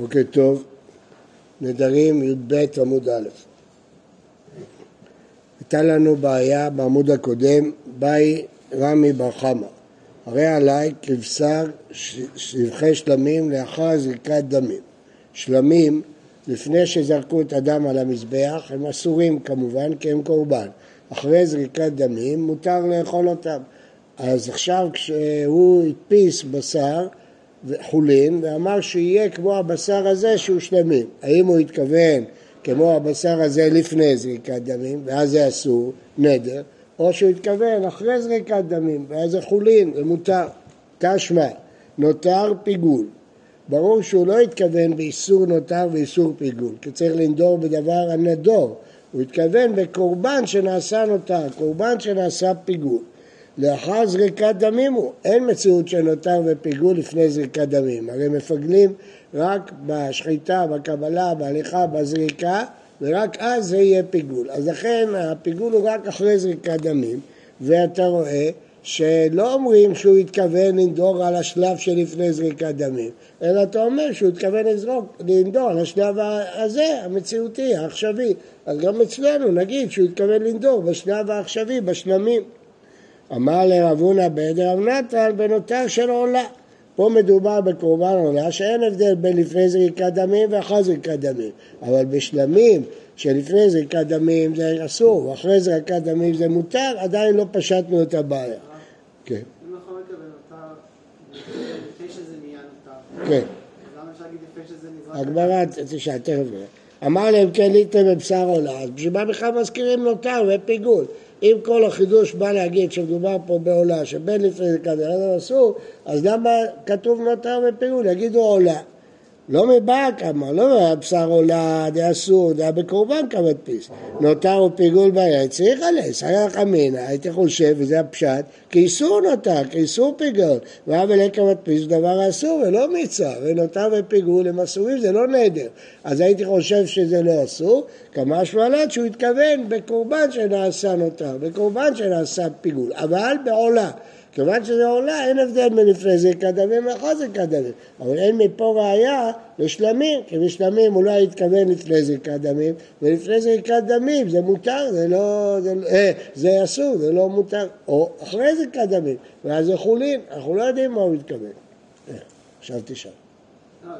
בוקר טוב, נדרים י"ב עמוד א'. הייתה לנו בעיה בעמוד הקודם, באי רמי בר חמא. הרי עליי כבשר שבחי שלמים לאחר זריקת דמים. שלמים, לפני שזרקו את הדם על המזבח, הם אסורים כמובן כי הם קורבן. אחרי זריקת דמים מותר לאכול אותם. אז עכשיו כשהוא הדפיס בשר, חולין ואמר שיהיה כמו הבשר הזה שהוא שלמים. האם הוא התכוון כמו הבשר הזה לפני זריקת דמים, ואז זה אסור, נדר, או שהוא התכוון אחרי זריקת דמים, ואז זה חולין, זה מותר. תשמע, נותר פיגול. ברור שהוא לא התכוון באיסור נותר ואיסור פיגול, כי צריך לנדור בדבר הנדור. הוא התכוון בקורבן שנעשה נותר, קורבן שנעשה פיגול. לאחר זריקת דמים הוא, אין מציאות של נותר ופיגול לפני זריקת דמים, הרי מפגלים רק בשחיטה, בקבלה, בהליכה, בזריקה, ורק אז זה יהיה פיגול. אז לכן הפיגול הוא רק אחרי זריקת דמים, ואתה רואה שלא אומרים שהוא התכוון לנדור על השלב שלפני זריקת דמים, אלא אתה אומר שהוא התכוון לזרוק, לנדור על השלב הזה, המציאותי, העכשווי. אז גם אצלנו נגיד שהוא התכוון לנדור בשלב העכשווי, בשלמים. אמר לרב הונא בעדר רב נתן בנותר של עולה. פה מדובר בקורבן עולה שאין הבדל בין לפני זריקת דמים ואחרי זריקת דמים, אבל בשלמים שלפני זריקת דמים זה אסור ואחרי זריקת דמים זה מותר, עדיין לא פשטנו את הבעיה. כן. אם נכון לפני שזה נהיה נותר. כן. למה אפשר להגיד לפני שזה נזרק? הגמרא תשאל, תכף אמר להם כן ליטר בבשר עולה, אז בשביל מה בכלל מזכירים נותר ופיגול? אם כל החידוש בא להגיד שמדובר פה בעולה, שבין לפני זה כזה אסור, אז למה כתוב נותר ופיגול? יגידו עולה. לא מבאק אמר, לא מהבשר עולה, דה אסור, דה בקורבן כמדפיס. נותר ופיגול בעיה, צריך עליה, סייח אמינא, הייתי חושב, וזה הפשט, כי איסור נותר, כי איסור פיגול. ואב אלי כמדפיס זה דבר אסור ולא מצווה, ונותר ופיגול הם אסורים, זה לא נדר. אז הייתי חושב שזה לא אסור, כמה שמלת שהוא התכוון בקורבן שנעשה נותר, בקורבן שנעשה פיגול, אבל בעולה. כיוון שזה עולה, אין הבדל בין לפני זריקת דמים ואחרי זריקת דמים. אבל אין מפה ראייה לשלמים, כי בשלמים אולי התכוון לפני זריקת דמים, ולפני זריקת דמים זה מותר, זה לא... זה, אה, זה אסור, זה לא מותר. או אחרי זריקת דמים, ואז זה חולין, אנחנו לא יודעים מה הוא מתכוון. אה, עכשיו תשאל. לא,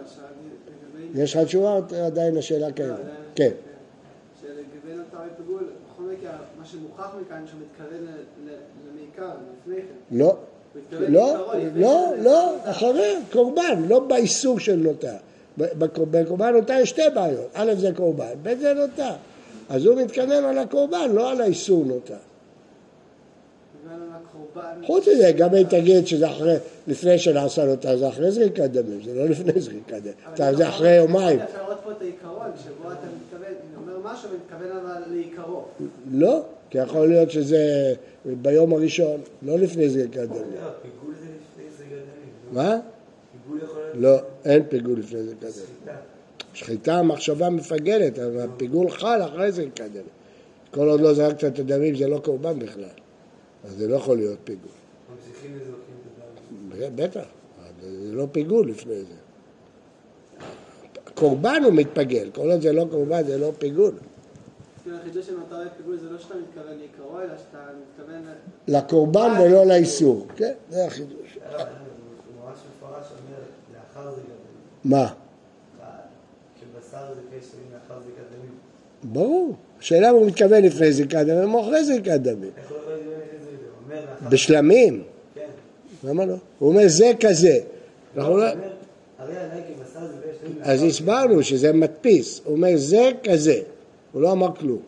יש לך תשובה עדיין השאלה קיימת? לא, כן. שלגבי נותר בכל מקרה, מה שמוכח מכאן שהוא מתכוון לא, לא, לא, לא, אחרי, קורבן, לא באיסור של נוטה. בקורבן נוטה יש שתי בעיות, א' זה קורבן, ב' זה נוטה. אז הוא מתכוון על הקורבן, לא על האיסור נוטה. חוץ מזה, גם אם תגיד שזה אחרי, לפני שנעשה נוטה, זה אחרי זריקת דמים, זה לא לפני זריקת דמים, זה אחרי יומיים. אתה יכול לראות פה את העיקרון, שבו אתה מתכוון, אני אומר משהו, ומתכוון אבל לעיקרו. לא, כי יכול להיות שזה ביום הראשון, לא לפני זריקת דמים. פיגול זה לפני זריקת דמים. מה? לא, אין פיגול לפני זריקת דמים. שחיטה המחשבה מפגלת, אבל הפיגול חל אחרי זריקת דמים. כל עוד לא זרקת את הדמים זה לא קורבן בכלל. אז זה לא יכול להיות פיגול. בטח, זה לא פיגול לפני זה. קורבן הוא מתפגל, כל עוד זה לא קורבן זה לא פיגול. החידוש של מטרה פיגול זה לא שאתה מתכוון לעיקרו, אלא שאתה מתכוון... לקורבן ולא לאיסור, כן, זה החידוש. מה? ברור. השאלה אם הוא מתכוון לפני זריקת דמים או אחרי זריקת דמים. בשלמים? כן. למה לא? הוא אומר זה כזה. לא- אז הסברנו שזה מדפיס. הוא אומר זה כזה. הוא לא אמר כלום,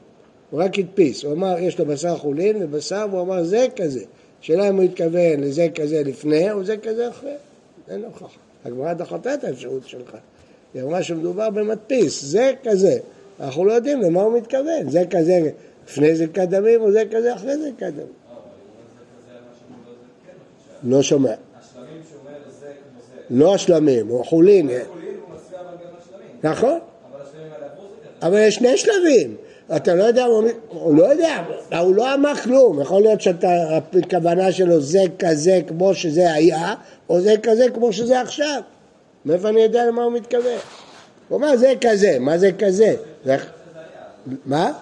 הוא רק הדפיס, הוא אמר יש לו בשר חולין ובשר והוא אמר זה כזה. השאלה אם הוא התכוון לזה כזה לפני או זה כזה אחרי, אין הוכחה. הגמרא דחתה את האפשרות שלך. היא אמרה שמדובר במדפיס, זה כזה. אנחנו לא יודעים למה הוא מתכוון, זה כזה לפני זה קדמים או זה כזה אחרי זה קדמים. לא שומע. לא השלמים, הוא חולין. נכון. אבל יש שני שלבים. אתה לא יודע, הוא לא יודע, הוא לא אמר כלום, יכול להיות שהכוונה שלו זה כזה כמו שזה היה, או זה כזה כמו שזה עכשיו. מאיפה אני יודע למה הוא מתכוון? הוא אומר זה כזה, מה זה כזה? זה... מה?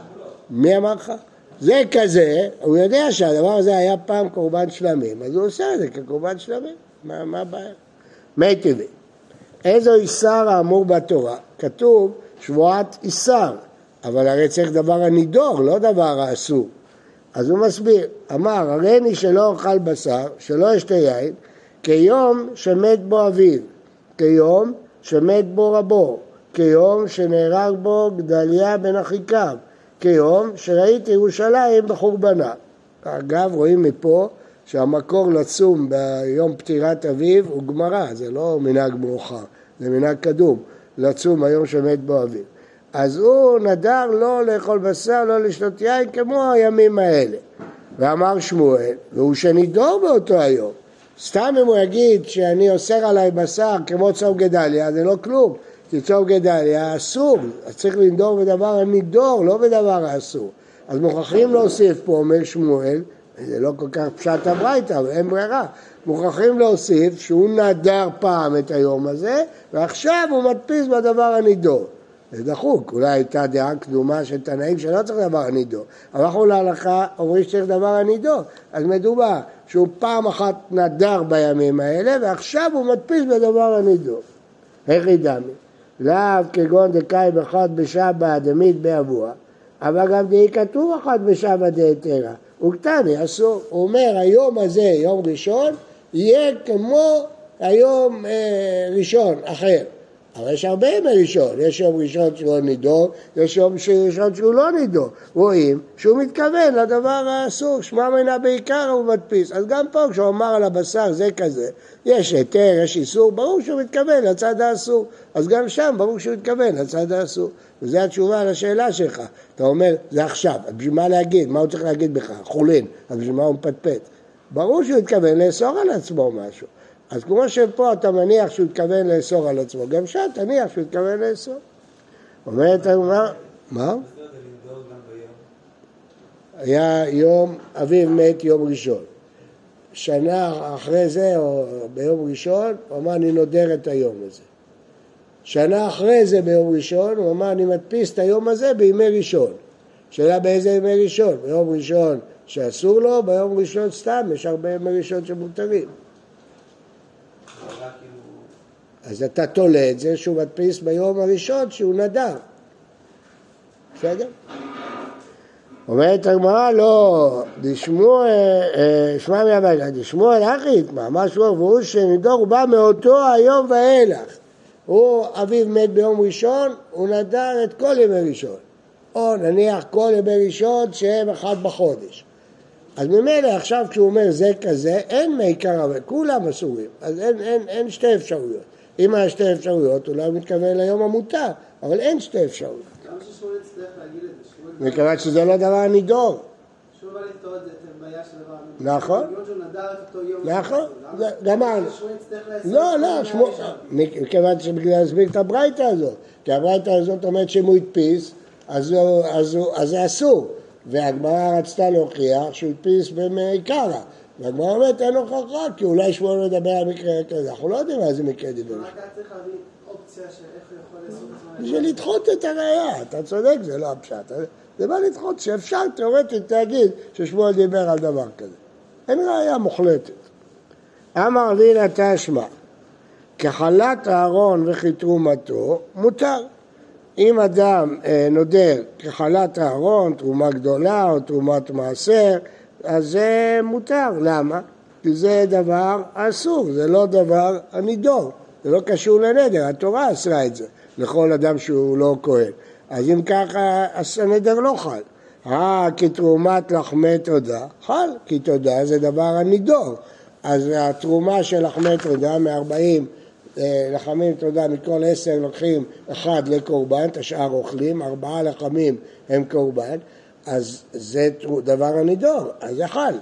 מי אמר לך? זה כזה, הוא יודע שהדבר הזה היה פעם קורבן שלמים, אז הוא עושה את זה כקורבן שלמים, מה הבעיה? מי טבעי. איזו איסר האמור בתורה? כתוב שבועת איסר, אבל הרי צריך דבר הנידור, לא דבר האסור. אז הוא מסביר, אמר, הריני שלא אוכל בשר, שלא אשתה יין, כיום שמת בו אביו, כיום שמת בו רבו, כיום שנהרג בו גדליה בן אחיכם, כיום שראיתי ירושלים בחורבנה. אגב, רואים מפה שהמקור לצום ביום פטירת אביו הוא גמרא, זה לא מנהג מאוחר, זה מנהג קדום, לצום היום שמת בו אביו. אז הוא נדר לא לאכול בשר, לא לשתות יין, כמו הימים האלה. ואמר שמואל, והוא שנידור באותו היום. סתם אם הוא יגיד שאני אוסר עליי בשר כמו צום גדליה, זה לא כלום. כי צום גדליה אסור, אז צריך לנדור בדבר הנידור, לא בדבר האסור. אז מוכרחים להוסיף פה, אומר שמואל, זה לא כל כך פשט הברייתא, אבל אין ברירה. מוכרחים להוסיף שהוא נדר פעם את היום הזה, ועכשיו הוא מדפיס בדבר הנידור. זה דחוק, אולי הייתה דעה קדומה של תנאים שלא צריך דבר הנידור. אבל אנחנו להלכה אומרים שצריך דבר הנידור. אז מדובר שהוא פעם אחת נדר בימים האלה, ועכשיו הוא מדפיס בדבר הנידור. איך ידעמי? לאו כגון דקאי באחד בשבת דמית באבוע, אבל גם די כתוב אחת בשבת דהתרא. וקטני אסור. הוא אומר היום הזה, יום ראשון, יהיה כמו היום אה, ראשון אחר. אבל יש הרבה ימי ראשון, יש יום ראשון שהוא לא נידון, יש יום ראשון שהוא לא נידון. רואים שהוא מתכוון לדבר האסור, שמע מנה בעיקר הוא מדפיס. אז גם פה כשהוא אמר על הבשר זה כזה, יש היתר, יש איסור, ברור שהוא מתכוון לצד האסור. אז גם שם ברור שהוא מתכוון לצד האסור. וזו התשובה לשאלה שלך. אתה אומר, זה עכשיו, בשביל מה להגיד? מה הוא צריך להגיד בכלל? חולין, אז בשביל מה הוא מפטפט? ברור שהוא התכוון לאסור על עצמו משהו. אז כמו שפה אתה מניח שהוא התכוון לאסור על עצמו, גם שם תניח שהוא התכוון לאסור. אומרת הגמרא, מה? היה יום, אביו מת יום ראשון. שנה אחרי זה, או ביום ראשון, הוא אמר, אני נודר את היום הזה. שנה אחרי זה ביום ראשון, הוא אמר, אני מדפיס את היום הזה בימי ראשון. שאלה באיזה ימי ראשון? ביום ראשון שאסור לו, ביום ראשון סתם, יש הרבה ימי ראשון שמותרים. אז אתה תולה את זה שהוא מדפיס ביום הראשון שהוא נדר. בסדר? אומרת הגמרא, לא, דשמוע, אה, שמע מהבית, דשמוע מה, משהו, והוא שנידור, הוא בא מאותו היום ואילך. הוא, אביו מת ביום ראשון, הוא נדר את כל ימי ראשון. או נניח כל ימי ראשון שהם אחד בחודש. אז ממילא עכשיו כשהוא אומר זה כזה, אין מעיקר כולם אסורים, אז אין, אין, אין שתי אפשרויות. אם היה שתי אפשרויות, אולי הוא מתכוון ליום המותר, אבל אין שתי אפשרויות. למה ששמואל יצטרך להגיד את זה? מכיוון שזה לא דבר הנידור. נכון. נכון, גמרנו. לא, לא? מכיוון שבגלל להסביר את הברייתא הזאת. כי הברייתא הזאת אומרת שאם הוא הדפיס, אז זה אסור. והגמרא רצתה להוכיח שהוא הדפיס במעיקרא. והגמרא אומרת אין הוכחה, כי אולי שמואל מדבר על מקרה כזה. אנחנו לא יודעים איזה מקרה דיבר. רק היה צריך להביא אופציה של איך הוא יכול לעשות את זה. בשביל לדחות את הראייה, אתה צודק, זה לא הפשט. זה בא לדחות שאפשר תיאורטית להגיד ששמואל דיבר על דבר כזה. אין ראייה מוחלטת. אמר אבינה תשמע, כחלת אהרון וכי תרומתו, מותר. אם אדם אה, נודר כחלת אהרון, תרומה גדולה או תרומת מעשר, אז זה מותר. למה? כי זה דבר אסור, זה לא דבר הנידור. זה לא קשור לנדר, התורה אסרה את זה לכל אדם שהוא לא כהן. אז אם ככה, אז הנדר לא חל. אה, כתרומת לחמי תודה, חל, כי תודה זה דבר הנידור. אז התרומה של לחמי תודה מ-40 אה, לחמים תודה, מכל עשר לוקחים אחד לקורבן, את השאר אוכלים, ארבעה לחמים הם קורבן, אז זה דבר הנידור, אז זה חל.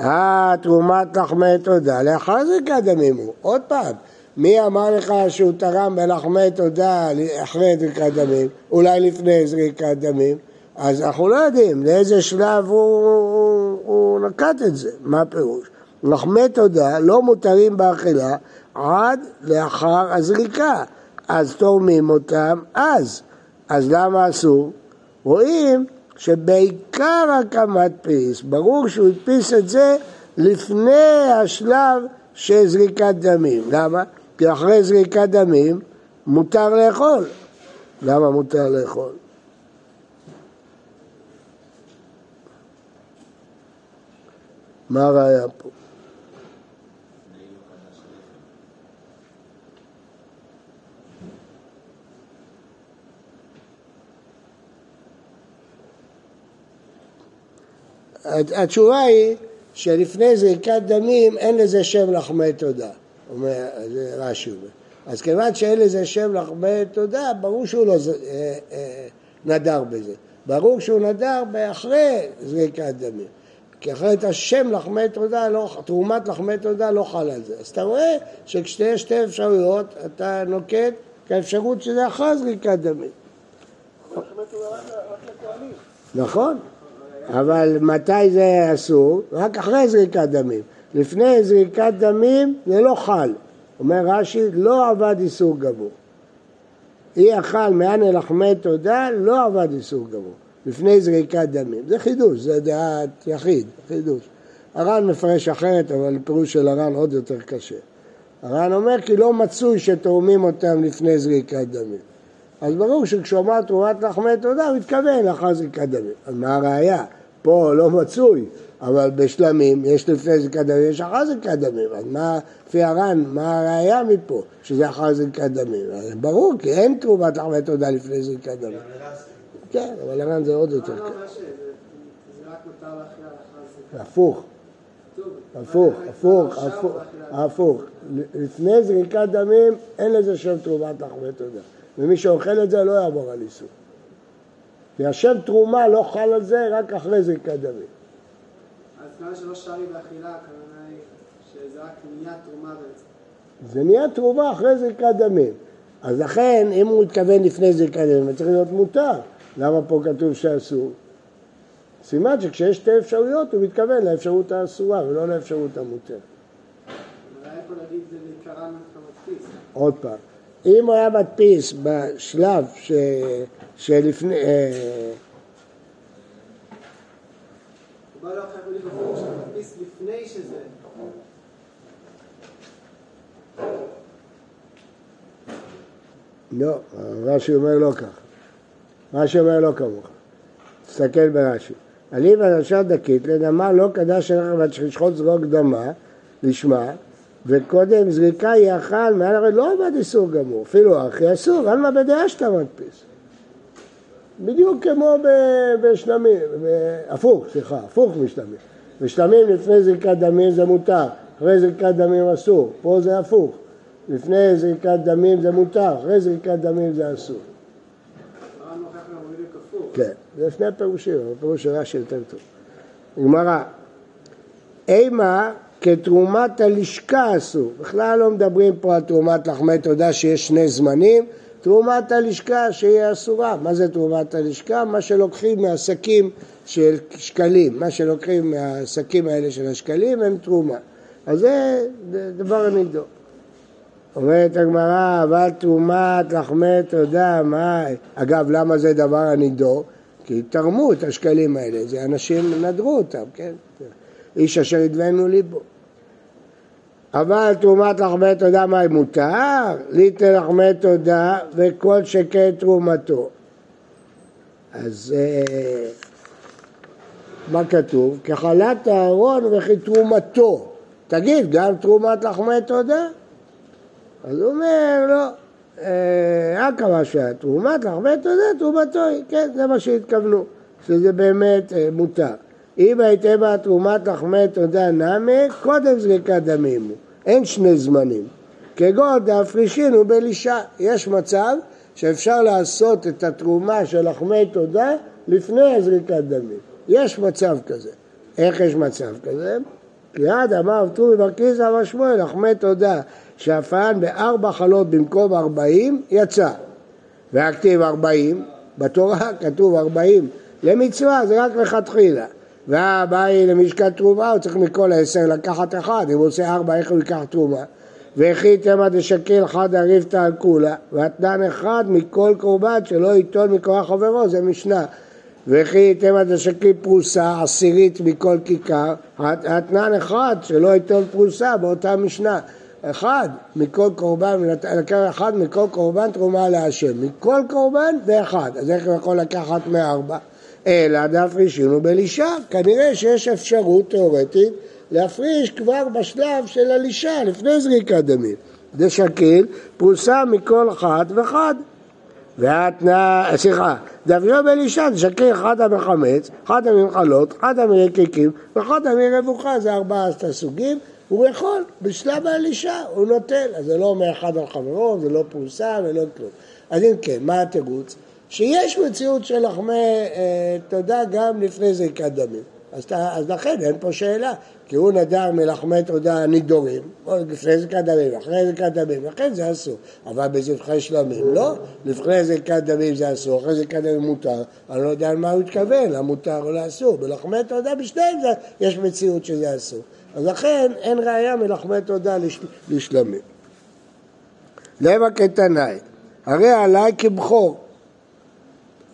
אה, תרומת לחמי תודה, לאחר זריקת דמים הוא. עוד פעם, מי אמר לך שהוא תרם בלחמי תודה אחרי זריקת דמים? אולי לפני זריקת דמים? אז אנחנו לא יודעים לאיזה שלב הוא, הוא נקט את זה, מה הפירוש? לחמי תודה לא מותרים באכילה עד לאחר הזריקה. אז תורמים אותם אז. אז למה אסור? רואים שבעיקר הקמת פיס, ברור שהוא הדפיס את זה לפני השלב של זריקת דמים. למה? כי אחרי זריקת דמים מותר לאכול. למה מותר לאכול? מה הראיה פה? התשובה היא שלפני זריקת דמים אין לזה שם לחמי תודה, אומר רש"י. אז כיוון שאין לזה שם לחמי תודה, ברור שהוא לא אה, אה, נדר בזה. ברור שהוא נדר אחרי זריקת דמים. כי אחרת השם לחמי תודה, לא, תרומת לחמי תודה לא חל על זה. אז אתה רואה שכשיש שתי אפשרויות, אתה נוקט כאפשרות שזה אחרי זריקת דמים. נכון, אבל מתי זה אסור? רק אחרי זריקת דמים. לפני זריקת דמים זה לא חל. אומר רש"י, לא עבד איסור גמור. אי אכל מענה לחמי תודה, לא עבד איסור גמור. לפני זריקת דמים. זה חידוש, זה דעת יחיד, חידוש. הר"ן מפרש אחרת, אבל פירוש של הר"ן עוד יותר קשה. הר"ן אומר כי לא מצוי שתורמים אותם לפני זריקת דמים. אז ברור שכשהוא אמר תרומת לחמי תודה, הוא התכוון לאחר זריקת דמים. אז מה הראייה? פה לא מצוי, אבל בשלמים יש לפני זריקת דמים, יש אחר זריקת דמים. אז מה, לפי הר"ן, מה הראייה מפה? שזה אחר זריקת דמים. ברור, כי אין תרומת לחמי תודה לפני זריקת דמים. כן, אבל הר"ן זה עוד יותר קל. הפוך. הפוך, הפוך, הפוך, הפוך. לפני זריקת דמים אין לזה שם תרומת לחמי תודה. ומי שאוכל את זה לא יעבור על איסור. השם תרומה לא חל על זה רק אחרי זריקת דמים. אז כמה שלא שרי באכילה, הכוונה היא שזה רק נהיה תרומה בעצם. זה נהיה תרומה אחרי זריקת דמים. אז לכן, אם הוא מתכוון לפני זריקת דמים, זה צריך להיות מותר. למה פה כתוב שאסור? סימן שכשיש שתי אפשרויות הוא מתכוון לאפשרות האסורה ולא לאפשרות המותרת. עוד פעם, אם הוא היה מדפיס בשלב ש... שלפני... אה, לא, רש"י אומר לא ככה. רש"י אומר לא כמוך. תסתכל ברש"י. אליבא דרשה דקית לדמה לא קדש בת שחשכות זרוק דמה לשמה וקודם זריקה יאכל מעל הרי לא עבד איסור גמור אפילו אחי אסור עלמא בדעה שאתה מדפיס בדיוק כמו בשלמים, הפוך, סליחה, הפוך משלמים. בשלמים לפני זריקת דמים זה מותר, אחרי זריקת דמים אסור, פה זה הפוך. לפני זריקת דמים זה מותר, אחרי זריקת דמים זה אסור. כן, זה שני פירושים, הפירוש של רש"י יותר טוב. גמרא, אימה כתרומת הלשכה אסור. בכלל לא מדברים פה על תרומת לחמי תודה שיש שני זמנים, תרומת הלשכה שהיא אסורה. מה זה תרומת הלשכה? מה שלוקחים מהשקים של שקלים, מה שלוקחים מהשקים האלה של השקלים הם תרומה. אז זה דבר הנידון. אומרת הגמרא, אבל תרומת לחמי תודה, מה... אגב, למה זה דבר הנידו? כי תרמו את השקלים האלה, זה אנשים נדרו אותם, כן? איש אשר ידבנו ליבו. אבל תרומת לחמי תודה מה מותר? ליטר לחמי תודה וכל שכן תרומתו. אז אה, מה כתוב? כחלת הארון וכי תרומתו. תגיד, גם תרומת לחמי תודה? אז הוא אומר, לא, אה, רק מה תרומת לחמי תודה, תרומתו היא, כן, זה מה שהתכוונו, שזה באמת אה, מותר. אם הייתם תרומת לחמי תודה נמי, קודם זריקת דמים הוא. אין שני זמנים. כגון דאפרישין ובלישה. יש מצב שאפשר לעשות את התרומה של לחמי תודה לפני הזריקת דמים. יש מצב כזה. איך יש מצב כזה? כי עד אמר טורי בר אמר שמואל, לחמי תודה, שהפען בארבע חלות במקום ארבעים, יצא. והכתיב ארבעים, בתורה כתוב ארבעים, למצווה זה רק לכתחילה. והבא היא למשקל תרומה, הוא צריך מכל העשר לקחת אחד, אם הוא עושה ארבע, איך הוא ייקח תרומה? וכי תמא דשקיל חד הריבתא על כולה, ואתנן אחד מכל קורבן שלא ייטול מכוח חברו, זה משנה. וכי תמא דשקיל פרוסה עשירית מכל כיכר, אתנן אחד שלא ייטול פרוסה באותה משנה. אחד מכל קורבן, לקח אחד מכל קורבן תרומה להשם, מכל קורבן ואחד, אז איך הוא יכול לקחת מארבע? אלא דאפרישינו בלישה, כנראה שיש אפשרות תיאורטית להפריש כבר בשלב של הלישה, לפני זריקת דמים. דשקיל פרוסה מכל אחד ואחד. והתנא, סליחה, דאפרישינו בלישה, דשקיל אחד המחמץ, אחד הממחלות, אחד המרקקים ואחד המרבוכה, זה ארבעת הסוגים. הוא יכול, בשלב האלישה הוא נוטל, אז זה לא אומר אחד על חברו, זה לא פרוסה ולא כלום. אז אם כן, מה התירוץ? שיש מציאות של לחמי אה, תודה גם לפני זריקת דמים. אז, אז לכן אין פה שאלה, כי הוא נדר מלחמי תודה נידורים, או לפני זריקת דמים, אחרי זריקת דמים, לכן זה אסור. אבל בזבחי שלמים לא, לפני זריקת דמים זה אסור, אחרי זריקת דמים מותר, אני לא יודע על מה הוא התכוון, למותר או לאסור. בלחמי תודה בשניהם יש מציאות שזה אסור. אז לכן אין ראייה מלחמי תודה לשלמים. למה קטנאי, הרי עליי כבכור.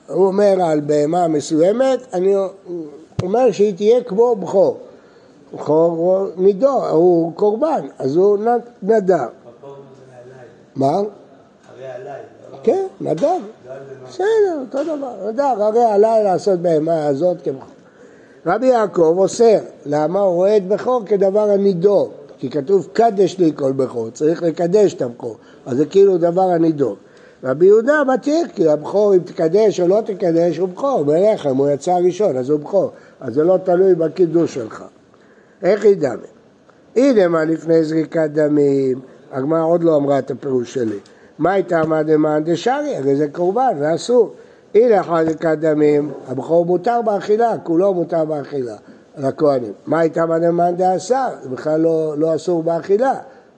הוא אומר על בהמה מסוימת, אני אומר שהיא תהיה כמו בכור. בכור הוא נידו, הוא קורבן, אז הוא נדר. מה? הרי עליי. לא? כן, נדר. בסדר, אותו דבר. נדר, הרי עליי לעשות בהמה הזאת כבכור. רבי יעקב אוסר, למה הוא רואה את בכור כדבר הנידור, כי כתוב קדש לי כל בכור, צריך לקדש את הבכור, אז זה כאילו דבר הנידור. רבי יהודה מתיר, כי הבכור אם תקדש או לא תקדש הוא בכור, בלחם הוא יצא ראשון אז הוא בכור, אז זה לא תלוי בקידוש שלך. איך ידמה? הנה מה לפני זריקת דמים, הגמרא עוד לא אמרה את הפירוש שלי. מה הייתה מה דמאן דשארי? הרי זה קורבן, זה אסור. לאחר זריקת דמים, הבכור מותר באכילה, כולו מותר באכילה, לכהנים. מה הייתה מנאמן דאסר? זה בכלל לא, לא אסור באכילה.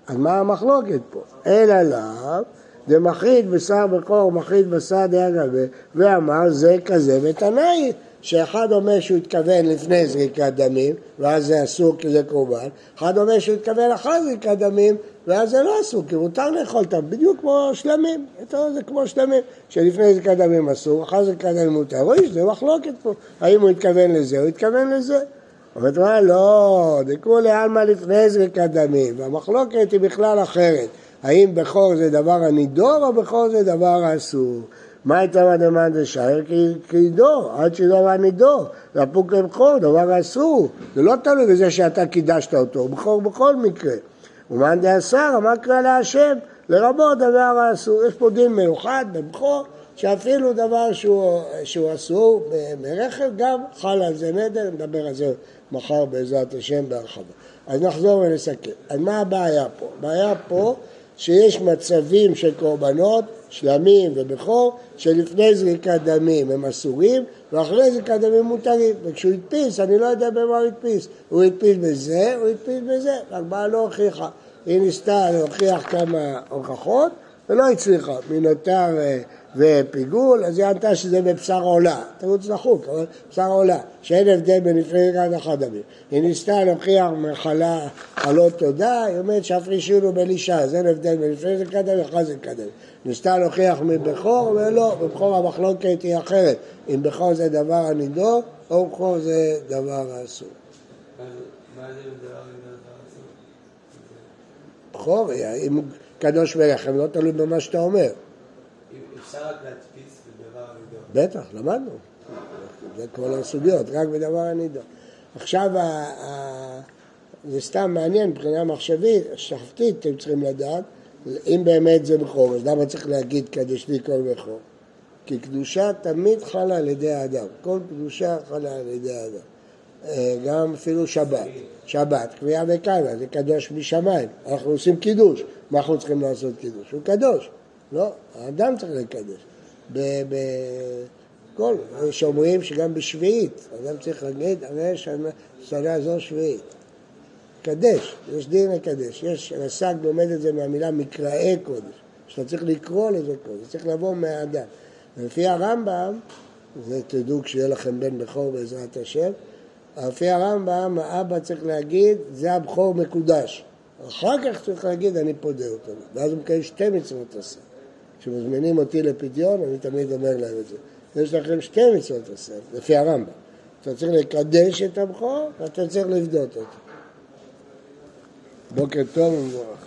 אז מה המחלוקת פה? אלא לאו, דמחית בשר בכור, מחית בשר דיאגבה, ואמר זה כזה ותנאי, שאחד אומר שהוא התכוון לפני זריקת דמים, ואז זה אסור כי זה קורבן, אחד אומר שהוא התכוון אחרי זריקת דמים, ואז זה לא אסור, כי מותר לאכול אותם, בדיוק כמו שלמים, זה כמו שלמים, שלפני זריקת דמים אסור, אחרי זריקת דמים מותר, רואים שזה מחלוקת פה, האם הוא התכוון לזה או התכוון לזה. אומרת לא, דקרו עלמא לפני זריקת דמים, והמחלוקת היא בכלל אחרת, האם בכור זה דבר הנידור או בכור זה דבר האסור. מה הייתה מדמן דשייר? כי דור, עד שדבר נידור, והפוק לבכור, דבר אסור. זה לא תלוי בזה שאתה קידשת אותו, בכור בכל מקרה. ומאן דאסר, מה קרא להשם? לרבות דבר האסור. יש פה דין מיוחד בבכור, שאפילו דבר שהוא, שהוא אסור מרכב גם חל על זה נדר, נדבר על זה מחר בעזרת השם בהרחבה. אז נחזור ונסכם. אז מה הבעיה פה? הבעיה פה שיש מצבים של קורבנות, שלמים ובכור, שלפני זריקת דמים הם אסורים, ואחרי זריקת דמים מותרים. וכשהוא הדפיס, אני לא יודע במה הוא הדפיס. הוא הדפיס בזה, הוא הדפיס בזה, הגמרא לא הוכיחה. היא ניסתה להוכיח כמה הוכחות, ולא הצליחה. מנותר ופיגול, אז היא ענתה שזה בבשר עולה, תירוץ נחוק, אבל בשר עולה, שאין הבדל בין לפני רגע אחד דמים. היא ניסתה להוכיח מחלה חלות תודה, היא אומרת שאף רישיון הוא בלישה, אז אין הבדל בין לפני זה קדם ואחרי זה קדם. ניסתה להוכיח מבכור, ולא, בבכור המחלוקת היא אחרת, אם בכור זה דבר הנידור, או בכור זה דבר האסור. בכור, אם קדוש מלך, לא תלוי במה שאתה אומר. אפשר רק להדפיס בדבר הנידון. בטח, למדנו. זה כל הסוגיות, רק בדבר הנידון. עכשיו, זה סתם מעניין מבחינה מחשבית, שחפתית אתם צריכים לדעת, אם באמת זה בכור, אז למה צריך להגיד קדש לי כל בכור? כי קדושה תמיד חלה על ידי האדם, כל קדושה חלה על ידי האדם. אה, גם אפילו שבת, שבת, קביעה וקיימה, זה קדוש משמיים, אנחנו עושים קידוש, מה אנחנו צריכים לעשות קידוש? הוא קדוש, לא, האדם צריך לקדש. בכל, שאומרים שגם בשביעית, האדם צריך להגיד, הרי שנה זו שביעית. קדש, יש דין לקדש. יש, רס"ג לומד את זה מהמילה מקראי קודש, שאתה צריך לקרוא לזה קודש, צריך לבוא מהאדם. ולפי הרמב"ם, זה תדעו כשיהיה לכם בן בכור בעזרת השם, לפי הרמב"ם, האבא צריך להגיד, זה הבכור מקודש. אחר כך צריך להגיד אני פודה אותו, ואז הוא מקיים שתי מצוות עשה. כשמזמינים אותי לפדיון, אני תמיד אומר להם את זה. יש לכם שתי מצוות עשה, לפי הרמב"ם. אתה צריך לקדש את הבכור, ואתה צריך לבדות אותו. בוקר טוב ומבורך.